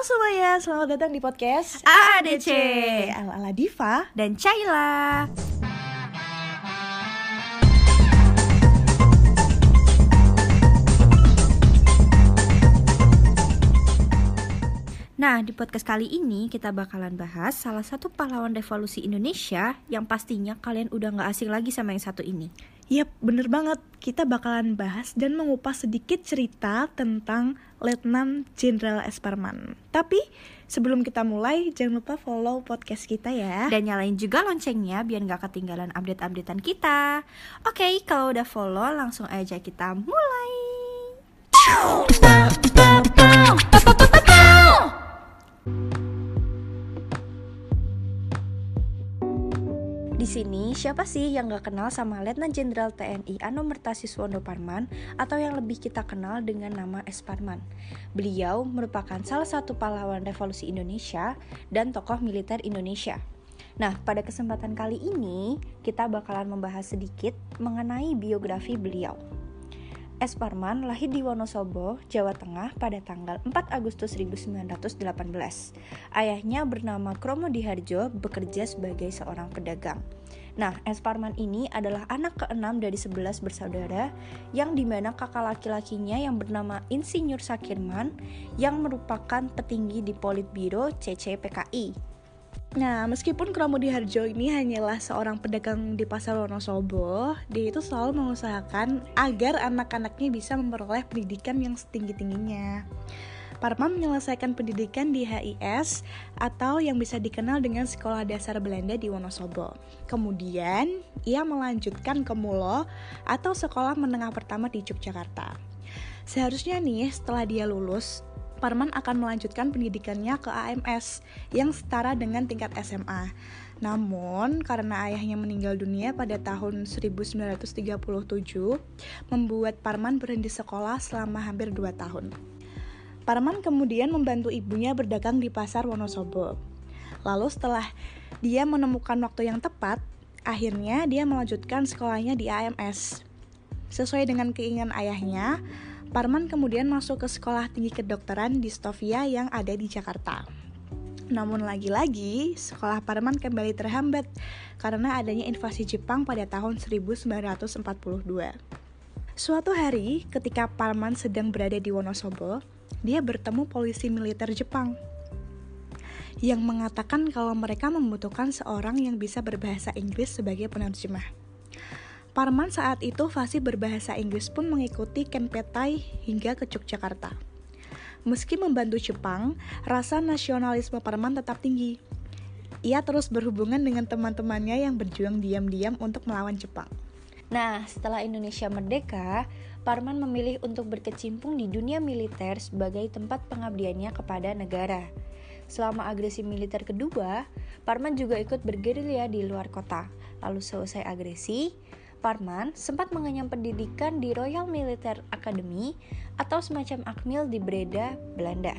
Halo semuanya, selamat datang di podcast AADC Ala-ala Diva dan Caila. Nah, di podcast kali ini kita bakalan bahas salah satu pahlawan revolusi Indonesia yang pastinya kalian udah gak asing lagi sama yang satu ini. Yap, bener banget. Kita bakalan bahas dan mengupas sedikit cerita tentang Letnan Jenderal Esparman. Tapi sebelum kita mulai, jangan lupa follow podcast kita ya. Dan nyalain juga loncengnya biar gak ketinggalan update-updatean kita. Oke, kalau udah follow langsung aja kita mulai. Sini, siapa sih yang gak kenal sama Letnan Jenderal TNI Anomertasi Suwondo Parman atau yang lebih kita kenal dengan nama S. Parman? Beliau merupakan salah satu pahlawan revolusi Indonesia dan tokoh militer Indonesia. Nah, pada kesempatan kali ini kita bakalan membahas sedikit mengenai biografi beliau. S. Parman lahir di Wonosobo, Jawa Tengah pada tanggal 4 Agustus 1918. Ayahnya bernama Kromo Diharjo bekerja sebagai seorang pedagang. Nah, S. Parman ini adalah anak keenam dari 11 bersaudara yang di mana kakak laki-lakinya yang bernama Insinyur Sakirman yang merupakan petinggi di Politbiro CCPKI. Nah, meskipun Kramudi Harjo ini hanyalah seorang pedagang di pasar Wonosobo, dia itu selalu mengusahakan agar anak-anaknya bisa memperoleh pendidikan yang setinggi-tingginya. Parman menyelesaikan pendidikan di HIS atau yang bisa dikenal dengan Sekolah Dasar Belanda di Wonosobo. Kemudian, ia melanjutkan ke Mulo atau Sekolah Menengah Pertama di Yogyakarta. Seharusnya nih, setelah dia lulus, Parman akan melanjutkan pendidikannya ke AMS yang setara dengan tingkat SMA. Namun, karena ayahnya meninggal dunia pada tahun 1937, membuat Parman berhenti sekolah selama hampir 2 tahun. Parman kemudian membantu ibunya berdagang di pasar Wonosobo. Lalu setelah dia menemukan waktu yang tepat, akhirnya dia melanjutkan sekolahnya di AMS. Sesuai dengan keinginan ayahnya, Parman kemudian masuk ke sekolah tinggi kedokteran di Stovia yang ada di Jakarta. Namun lagi-lagi, sekolah Parman kembali terhambat karena adanya invasi Jepang pada tahun 1942. Suatu hari, ketika Parman sedang berada di Wonosobo, dia bertemu polisi militer Jepang yang mengatakan kalau mereka membutuhkan seorang yang bisa berbahasa Inggris sebagai penerjemah. Parman saat itu fasih berbahasa Inggris pun mengikuti Ken Petai hingga ke Yogyakarta. Meski membantu Jepang, rasa nasionalisme Parman tetap tinggi. Ia terus berhubungan dengan teman-temannya yang berjuang diam-diam untuk melawan Jepang. Nah, setelah Indonesia merdeka, Parman memilih untuk berkecimpung di dunia militer sebagai tempat pengabdiannya kepada negara. Selama agresi militer kedua, Parman juga ikut bergerilya di luar kota. Lalu selesai agresi, Parman sempat mengenyam pendidikan di Royal Military Academy atau semacam akmil di Breda, Belanda.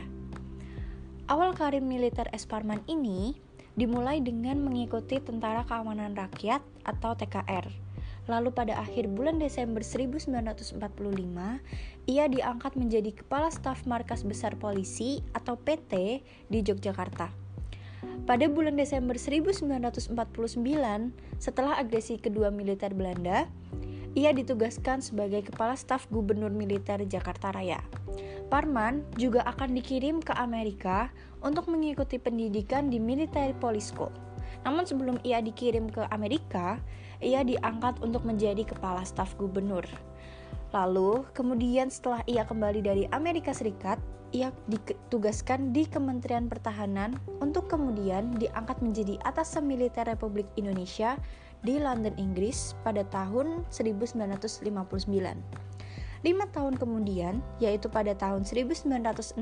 Awal karir militer S. Parman ini dimulai dengan mengikuti Tentara Keamanan Rakyat atau TKR. Lalu pada akhir bulan Desember 1945, ia diangkat menjadi Kepala Staf Markas Besar Polisi atau PT di Yogyakarta. Pada bulan Desember 1949, setelah agresi kedua militer Belanda, ia ditugaskan sebagai Kepala Staf Gubernur Militer Jakarta Raya. Parman juga akan dikirim ke Amerika untuk mengikuti pendidikan di Military Police School. Namun sebelum ia dikirim ke Amerika, ia diangkat untuk menjadi Kepala Staf Gubernur. Lalu, kemudian setelah ia kembali dari Amerika Serikat, ia ditugaskan di Kementerian Pertahanan untuk kemudian diangkat menjadi atasan militer Republik Indonesia di London, Inggris pada tahun 1959. Lima tahun kemudian, yaitu pada tahun 1964,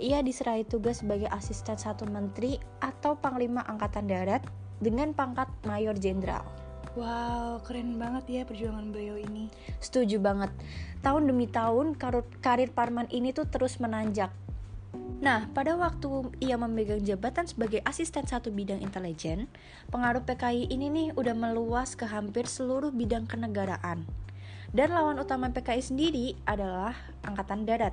ia diserahi tugas sebagai asisten satu menteri atau panglima angkatan darat dengan pangkat mayor jenderal. Wow, keren banget ya perjuangan beliau ini. Setuju banget. Tahun demi tahun karir, karir Parman ini tuh terus menanjak. Nah, pada waktu ia memegang jabatan sebagai asisten satu bidang intelijen, pengaruh PKI ini nih udah meluas ke hampir seluruh bidang kenegaraan. Dan lawan utama PKI sendiri adalah Angkatan Darat.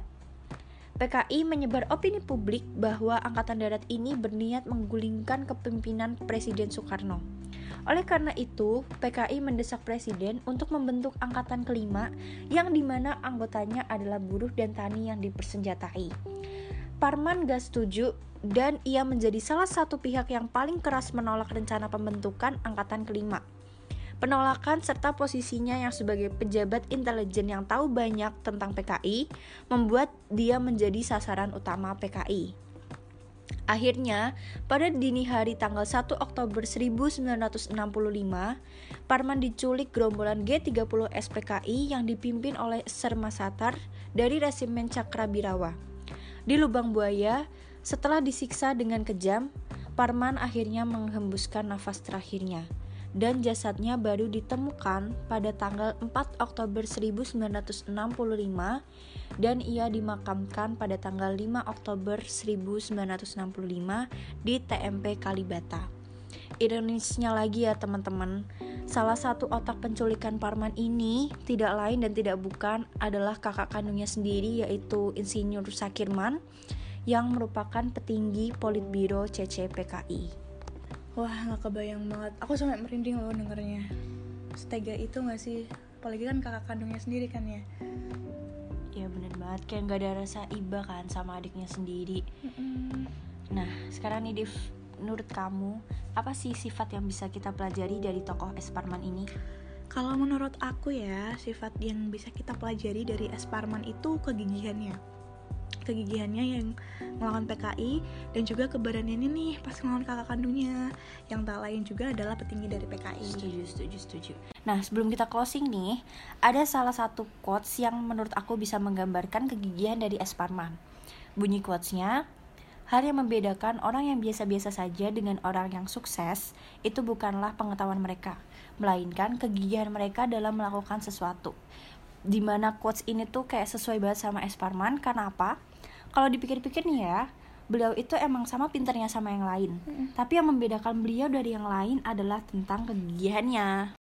PKI menyebar opini publik bahwa Angkatan Darat ini berniat menggulingkan kepemimpinan Presiden Soekarno. Oleh karena itu, PKI mendesak Presiden untuk membentuk Angkatan Kelima yang di mana anggotanya adalah buruh dan tani yang dipersenjatai. Parman gak setuju dan ia menjadi salah satu pihak yang paling keras menolak rencana pembentukan Angkatan Kelima. Penolakan serta posisinya yang sebagai pejabat intelijen yang tahu banyak tentang PKI membuat dia menjadi sasaran utama PKI. Akhirnya, pada dini hari tanggal 1 Oktober 1965, Parman diculik gerombolan G30 SPKI yang dipimpin oleh Serma Satar dari Resimen Cakrabirawa. Di lubang buaya, setelah disiksa dengan kejam, Parman akhirnya menghembuskan nafas terakhirnya dan jasadnya baru ditemukan pada tanggal 4 Oktober 1965 dan ia dimakamkan pada tanggal 5 Oktober 1965 di TMP Kalibata. Ironisnya lagi ya teman-teman, salah satu otak penculikan Parman ini tidak lain dan tidak bukan adalah kakak kandungnya sendiri yaitu Insinyur Sakirman yang merupakan petinggi Politbiro CCPKI. Wah gak kebayang banget. Aku sampai merinding loh dengernya. Setega itu gak sih? Apalagi kan kakak kandungnya sendiri kan ya? Ya bener banget. Kayak gak ada rasa iba kan sama adiknya sendiri. Mm-hmm. Nah sekarang nih Div Menurut kamu Apa sih sifat yang bisa kita pelajari dari tokoh Esparman ini? Kalau menurut aku ya Sifat yang bisa kita pelajari dari Esparman itu kegigihannya kegigihannya yang melawan PKI dan juga keberaniannya nih pas melawan kakak kandungnya yang tak lain juga adalah petinggi dari PKI. Setuju, setuju, setuju. Nah, sebelum kita closing nih, ada salah satu quotes yang menurut aku bisa menggambarkan kegigihan dari Esparman. Bunyi quotesnya, Hal yang membedakan orang yang biasa-biasa saja dengan orang yang sukses itu bukanlah pengetahuan mereka, melainkan kegigihan mereka dalam melakukan sesuatu. Di mana quotes ini tuh kayak sesuai banget sama Esparman, karena apa? kalau dipikir-pikir nih ya beliau itu emang sama pinternya sama yang lain hmm. tapi yang membedakan beliau dari yang lain adalah tentang kegigihannya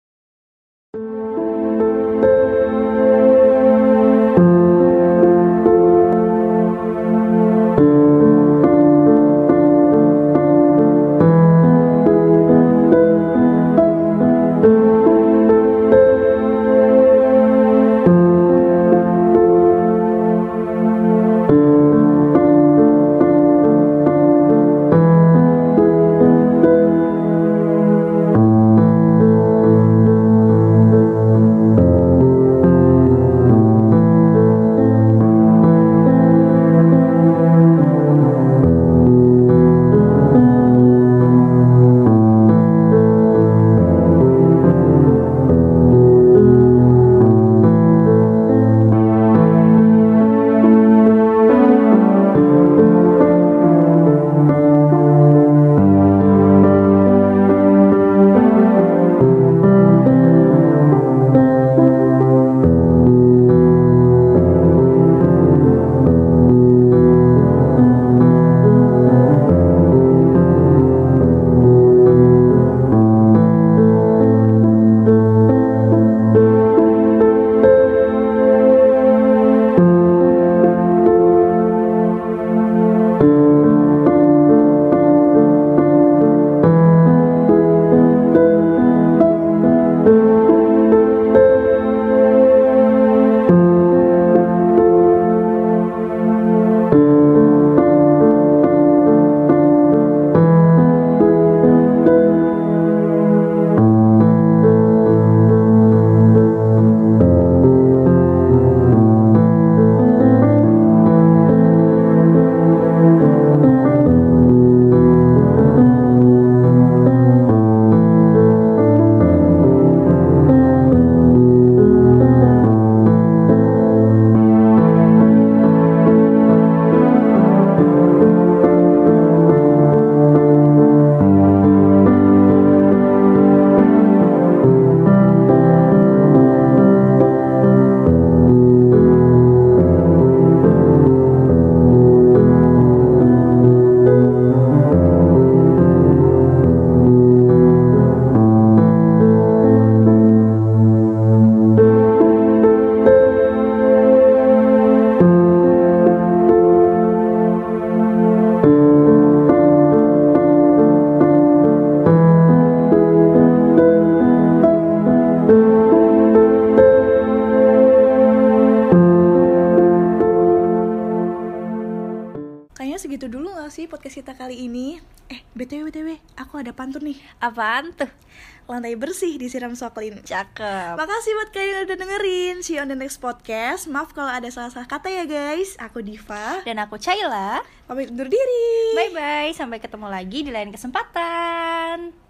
kita kali ini. Eh, BTW BTW, aku ada pantun nih. Apaan tuh? Lantai bersih disiram soklin. Cakep. Makasih buat kalian yang udah dengerin. See you on the next podcast. Maaf kalau ada salah-salah kata ya guys. Aku Diva. Dan aku Caila. Pamit undur diri. Bye bye, sampai ketemu lagi di lain kesempatan.